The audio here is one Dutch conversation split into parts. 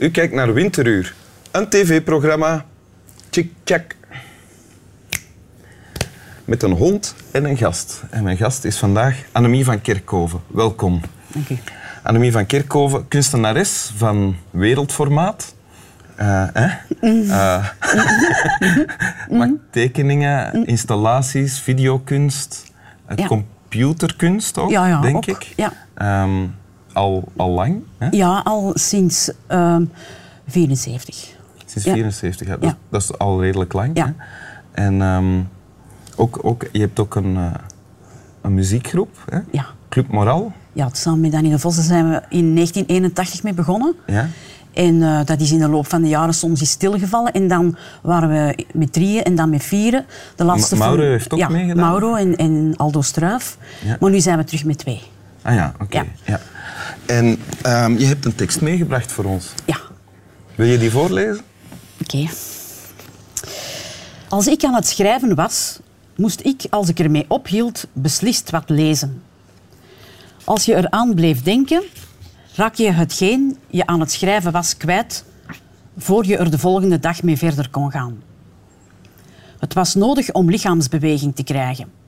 U kijkt naar Winteruur, een tv-programma. Tjik-tjak. Met een hond en een gast. En mijn gast is vandaag Annemie van Kerkhoven. Welkom. Dank. Annemie van Kerkhoven, kunstenares van wereldformaat. Eh, hè? Maakt tekeningen, installaties, videokunst, Ja. computerkunst ook, Ja, ja, denk ook. ik. Ja. Ehm, al, al lang, hè? Ja, al sinds ehm 74. sinds Ja. 74. Ja. Dat, is al redelijk lang. Ja. Hè? En ehm, ook, ook, je hebt ook een, eh, een muziekgroep, hè? Ja. Club Moral. Ja, samen met Daniel Vossen zijn we in 1981 mee begonnen. Ja. En eh, dat is in de loop van de jaren soms is stilgevallen. En dan waren we met drieën en dan met vieren. De laatste Ma- Mauro heeft ook ja, meegedaan? Mauro en, en Aldo Struif. Ja. Maar nu zijn we terug met twee. Ah ja, oké. Ja. Ja. En ehm, je hebt een tekst meegebracht voor ons. Ja, Wil je die voorlezen? oké. Als ik aan het schrijven was, moest ik, als ik ermee ophield, beslist wat lezen. Als je eraan bleef denken, raak je hetgeen je aan het schrijven was kwijt, voor je er de volgende dag mee verder kon gaan. Het was nodig om lichaamsbeweging te krijgen.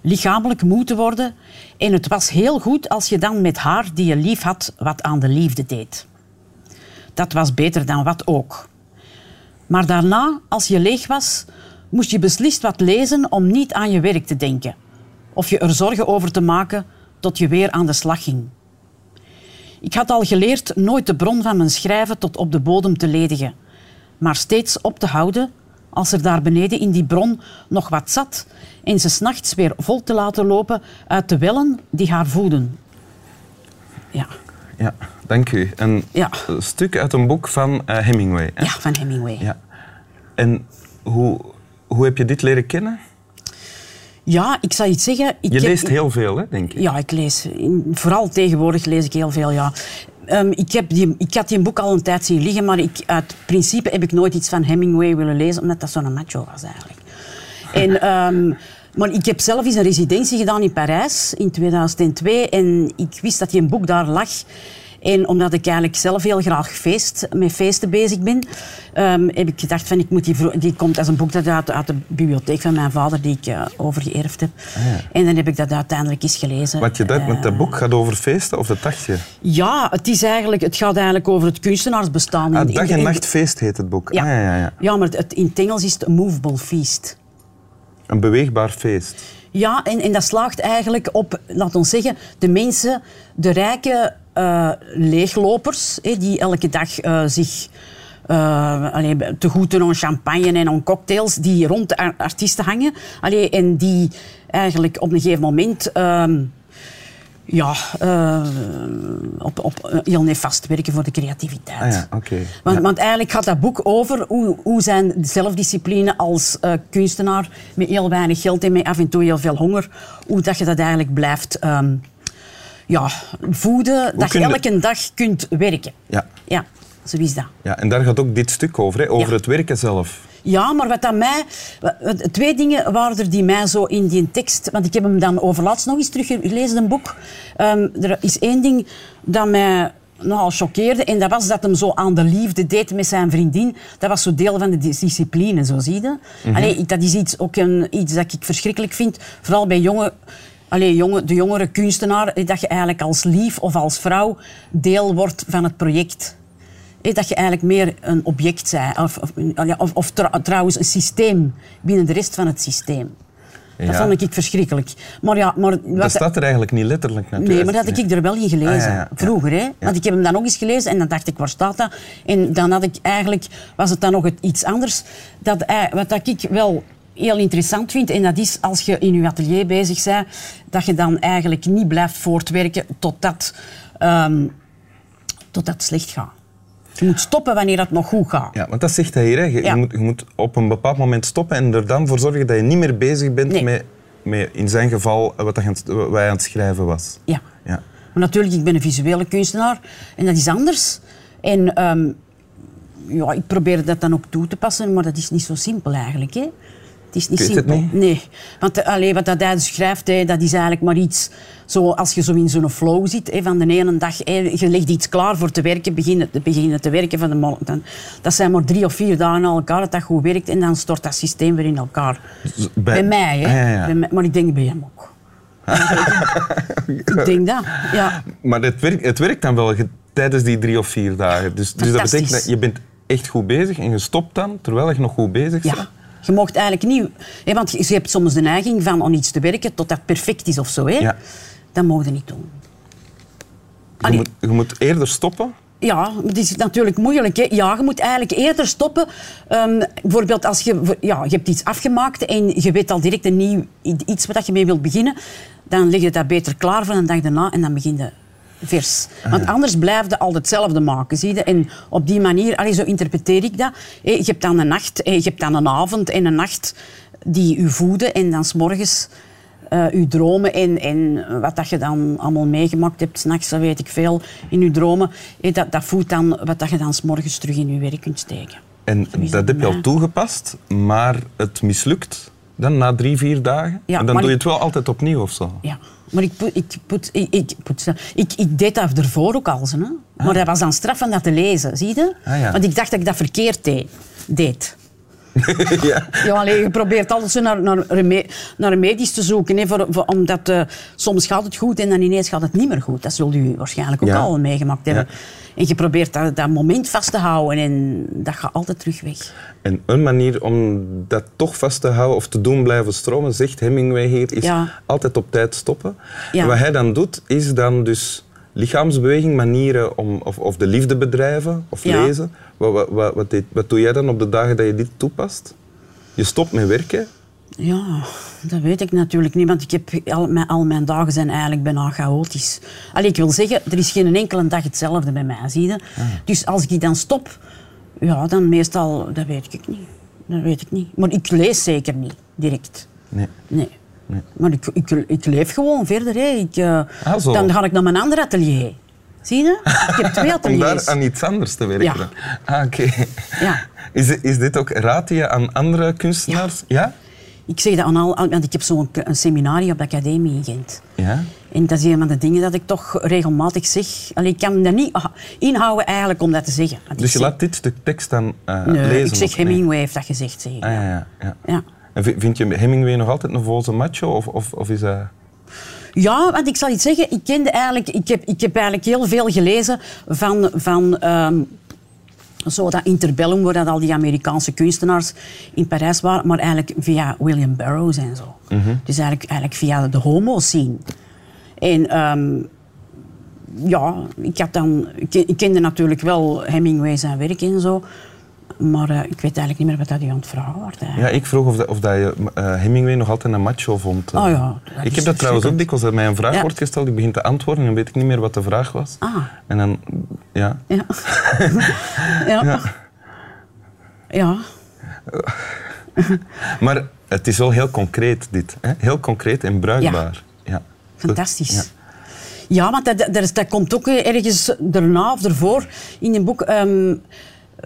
Lichamelijk moe te worden en het was heel goed als je dan met haar die je lief had wat aan de liefde deed. Dat was beter dan wat ook. Maar daarna, als je leeg was, moest je beslist wat lezen om niet aan je werk te denken. Of je er zorgen over te maken tot je weer aan de slag ging. Ik had al geleerd nooit de bron van mijn schrijven tot op de bodem te ledigen, maar steeds op te houden als er daar beneden in die bron nog wat zat en ze s'nachts weer vol te laten lopen uit de wellen die haar voeden. Ja, Ja, dank u. Een Ja. stuk uit een boek van eh, Hemingway. Hè? ja van Hemingway. Ja. En hoe, hoe heb je dit leren kennen? Ja, ik zal iets zeggen. Ik Je heb- leest heel veel, hè, denk ik. Ja, ik lees. Vooral tegenwoordig lees ik heel veel, ja. Ehm, ik, heb die, ik had die boek al een tijd zien liggen, maar ik, uit principe heb ik nooit iets van Hemingway willen lezen, omdat dat zo'n macho was eigenlijk. En, ehm, maar ik heb zelf eens een residentie gedaan in Parijs in 2002 en ik wist dat die een boek daar lag. En omdat ik eigenlijk zelf heel graag feest, met feesten bezig ben, ehm, heb ik gedacht van ik moet die, die komt als een boek dat uit, uit de bibliotheek van mijn vader die ik eh, overgeërfd heb. En dan heb ik dat uiteindelijk eens gelezen. Wat je dacht, met dat Eh, boek gaat over feesten, of dat dacht je? ja, het, is eigenlijk, het gaat eigenlijk over het kunstenaarsbestaan. Ah, dag en nachtfeest heet het boek. Ja. Ah, ja, ja, ja. ja, maar het, in het Engels is het een movable feast. Een beweegbaar feest. Ja, en, en dat slaagt eigenlijk op, laat ons zeggen, de mensen, de rijke eh, leeglopers, die elke dag eh, zich eh, allee, te goed doen aan champagne en aan cocktails, die rond de ar- artiesten hangen. Allee, en die eigenlijk op een gegeven moment... ehm, ja, op, op heel nefast werken voor de creativiteit. Ah ja, oké. Want, Ja. want eigenlijk gaat dat boek over hoe, hoe zijn zelfdiscipline als kunstenaar met heel weinig geld en met af en toe heel veel honger, hoe dat je dat eigenlijk blijft ehm, ja, voeden, dat kun je elke dag kunt werken. Ja. Ja, zo is dat. ja, en daar gaat ook dit stuk over, hè? over Ja. het werken zelf. Ja, maar wat dat mij... Twee dingen waren er die mij zo in die tekst... Want ik heb hem dan overlaatst nog eens teruggelezen, een boek. Ehm, er is één ding dat mij nogal choqueerde. En dat was dat hem zo aan de liefde deed met zijn vriendin. Dat was zo deel van de dis- discipline, zo zie je. Allee, ik- dat is iets, ook een, iets dat ik verschrikkelijk vind. Vooral bij jonge... Allee, jonge, de jongere kunstenaar, eh, dat je eigenlijk als lief of als vrouw deel wordt van het project. Hé, dat je eigenlijk meer een object bent. Of, of, of, of trouw- trouwens een systeem binnen de rest van het systeem. Dat Ja. vond ik verschrikkelijk. Maar ja, maar wat, Dat staat er eigenlijk niet letterlijk natuurlijk. Nee, maar dat had ik er wel in gelezen. Ah, ja, ja. Vroeger, hè. Want ik heb hem dan nog eens gelezen en dan dacht ik, waar staat dat? En dan had ik eigenlijk, was het dan nog iets anders. Dat, eh, wat dat ik wel heel interessant vind, en dat is als je in je atelier bezig bent, dat je dan eigenlijk niet blijft voortwerken totdat, ehm totdat het slecht gaat. Je moet stoppen wanneer het nog goed gaat. Ja, want dat zegt hij hier. Hè. Je, Ja. je moet, je moet op een bepaald moment stoppen en er dan voor zorgen dat je niet meer bezig bent Nee. met, met, in zijn geval, wat hij aan aan het schrijven was. Ja. Ja. Maar natuurlijk, ik ben een visuele kunstenaar en dat is anders. En ehm, ja, ik probeer dat dan ook toe te passen, maar dat is niet zo simpel eigenlijk. Hè? Het is niet simpel. niet. Nee. Want eh, allee, wat dat hij dus schrijft, hè, dat is eigenlijk maar iets... Zo, als je zo in zo'n flow zit, hè, van de ene dag... Hè, je legt iets klaar voor te werken, beginnen, beginnen te werken van de morgen. Dan, dat zijn maar drie of vier dagen aan elkaar dat dat goed werkt en dan stort dat systeem weer in elkaar. Bij, mij, hè. Ah, ja, ja. Bij mij, maar ik denk bij hem ook. ik denk dat, ja. Maar het werkt, het werkt dan wel tijdens die drie of vier dagen. Dus, dus dat betekent dat je bent echt goed bezig en je stopt dan terwijl je nog goed bezig bent. Ja. Je mocht eigenlijk niet... Hè, want je hebt soms de neiging van aan iets te werken tot dat perfect is of zo. Hè? Ja. Dat mogen je niet doen. Je, moet, je moet eerder stoppen. Ja, het is natuurlijk moeilijk. Hè? Ja, je moet eigenlijk eerder stoppen. Ehm, bijvoorbeeld als je, ja, je hebt iets afgemaakt en je weet al direct een nieuw iets wat je mee wilt beginnen, dan leg je dat beter klaar voor een dag daarna en dan begin je vers. Want anders blijf je altijd hetzelfde maken. Zie je? En op die manier, allee, zo interpreteer ik dat. Je hebt dan een nacht, je hebt dan een avond en een nacht die u voeden en dan s'morgens eh uw dromen en, en wat dat je dan allemaal meegemaakt hebt, s'nachts, dat weet ik veel, in uw dromen, dat, dat voedt dan wat dat je dan s'morgens terug in uw werk kunt steken. En dat heb je al toegepast, maar het mislukt dan na drie, vier dagen. Ja, en dan doe je het wel altijd opnieuw of zo. Ja, maar ik, poet, ik, poet, ik, ik, poet, ik, ik deed dat ervoor ook al. Hè? Maar dat was dan straf om dat te lezen, zie je? Ah, ja. Want ik dacht dat ik dat verkeerd deed. ja. Ja, allee, je probeert altijd zo naar, naar, naar remedies te zoeken. Hè, voor, voor, omdat eh, soms gaat het goed en dan ineens gaat het niet meer goed. Dat zult u waarschijnlijk ook Ja. al meegemaakt hebben. Ja. En je probeert dat, dat moment vast te houden en dat gaat altijd terug weg. En een manier om dat toch vast te houden of te doen blijven stromen, zegt Hemingway hier, is altijd op tijd stoppen. Ja. En wat hij dan doet, is dan dus lichaamsbeweging, manieren om of, of de liefde bedrijven of Ja. lezen. Wat, wat, wat, wat, deed- wat doe jij dan op de dagen dat je dit toepast? Je stopt met werken. Ja, dat weet ik natuurlijk niet, want ik heb al, mijn, al mijn dagen zijn eigenlijk bijna chaotisch. Allee, ik wil zeggen, er is geen enkele dag hetzelfde bij mij, zie je? Dus als ik dan stop, ja, dan meestal, dat weet ik niet. Dat weet ik niet. Maar ik lees zeker niet, direct. Nee. Nee. Maar ik, ik, ik leef gewoon verder. Hè. Ik, eh, Ah. Dan ga ik naar mijn ander atelier. Zie je? Ik heb twee Om ateliers. daar aan iets anders te werken. Ja. Ah, oké. Ja. Is, is dit ook, raad je aan andere kunstenaars? Ja? Ik zeg dat aan al, want ik heb zo'n seminarie op de academie in Gent. Ja? En dat is een van de dingen dat ik toch regelmatig zeg. Allee, ik kan me niet ah, inhouden eigenlijk om dat te zeggen. Want Dus je zeg- laat dit stuk tekst dan eh, Nee, lezen? ik zeg nee? Hemingway heeft dat gezegd. Zeg ik. Ah, ja, ja, ja. En vind je Hemingway nog altijd een volse macho? Of, of, of is dat... Ja, want ik zal iets zeggen. Ik, kende eigenlijk, ik, heb, ik heb eigenlijk heel veel gelezen van, van ehm, zo dat interbellum, waar dat al die Amerikaanse kunstenaars in Parijs waren, maar eigenlijk via William Burroughs en zo. Dus eigenlijk, eigenlijk via de homo-scene. En ehm, ja, ik, had dan, ik, ik kende natuurlijk wel Hemingway zijn werk en zo, maar eh, ik weet eigenlijk niet meer wat dat u aan het vragen was. eigenlijk. Ja, ik vroeg of, dat, of dat je eh, Hemingway nog altijd een macho vond. Oh ja, ik heb dat trouwens ook dikwijls dat mij een vraag Ja. wordt gesteld. Ik begin te antwoorden en dan weet ik niet meer wat de vraag was. Ah. En dan, ja. Ja. ja. Ja. ja. Maar het is wel heel concreet, dit. Hè? Heel concreet en bruikbaar. Ja. Fantastisch. Ja. Ja, want dat, dat, dat komt ook eh, ergens daarna of ervoor in een boek. ehm,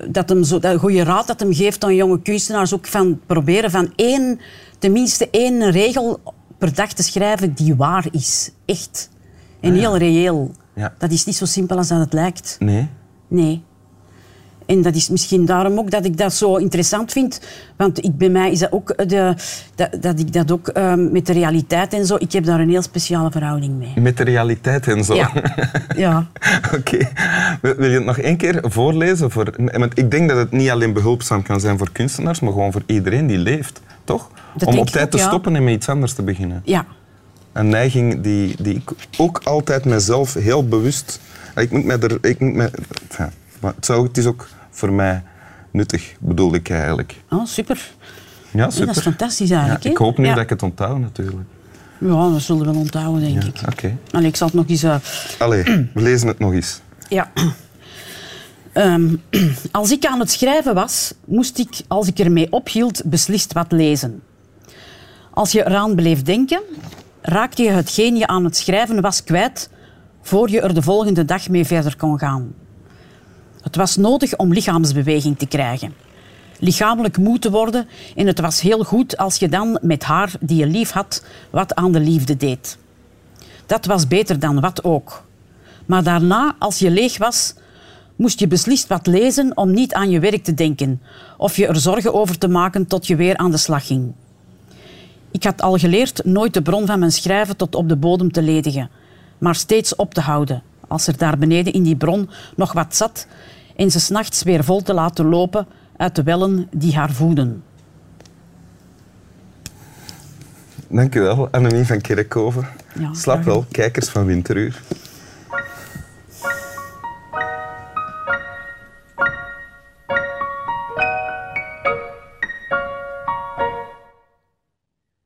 dat hem zo, dat goede raad dat hem geeft aan jonge kunstenaars ook van proberen van één, tenminste één regel per dag te schrijven die waar is. Echt. En heel reëel. Ja. Dat is niet zo simpel als dat het lijkt. Nee? Nee. En dat is misschien daarom ook dat ik dat zo interessant vind. Want ik, bij mij is dat ook, de, dat, dat ik dat ook ehm, met de realiteit en zo... Ik heb daar een heel speciale verhouding mee. Met de realiteit en zo. Ja. ja. Oké. Wil wil je het nog één keer voorlezen? Voor, want ik denk dat het niet alleen behulpzaam kan zijn voor kunstenaars, maar gewoon voor iedereen die leeft. Toch? Dat Om op tijd ook, te ja. stoppen en met iets anders te beginnen. Ja. Een neiging die, die ik ook altijd mezelf heel bewust... Ik moet mij er... Ik moet enfin, maar het, zou, het is ook voor mij nuttig, bedoel ik eigenlijk. Oh, super. Ja, Ja, super. dat is fantastisch Ja, eigenlijk. hè? ik hoop nu ja. dat ik het onthoud, natuurlijk. Ja, dat zullen we wel onthouden, denk Ja, ik. Oké. Allee, ik zal het nog eens... eh, Allee, we lezen het nog eens. Ja. Ehm, als ik aan het schrijven was, moest ik, als ik ermee ophield, beslist wat lezen. Als je eraan bleef denken, raakte je hetgeen je aan het schrijven was kwijt, voor je er de volgende dag mee verder kon gaan. Het was nodig om lichaamsbeweging te krijgen. lichamelijk moe te worden en het was heel goed als je dan met haar, die je lief had, wat aan de liefde deed. Dat was beter dan wat ook. Maar daarna, als je leeg was, moest je beslist wat lezen om niet aan je werk te denken of je er zorgen over te maken tot je weer aan de slag ging. Ik had al geleerd nooit de bron van mijn schrijven tot op de bodem te ledigen, maar steeds op te houden als er daar beneden in die bron nog wat zat en ze s'nachts weer vol te laten lopen uit de wellen die haar voeden. Dank u wel, Annemie van Kerkhoven. Ja, Slap wel, kijkers van Winteruur.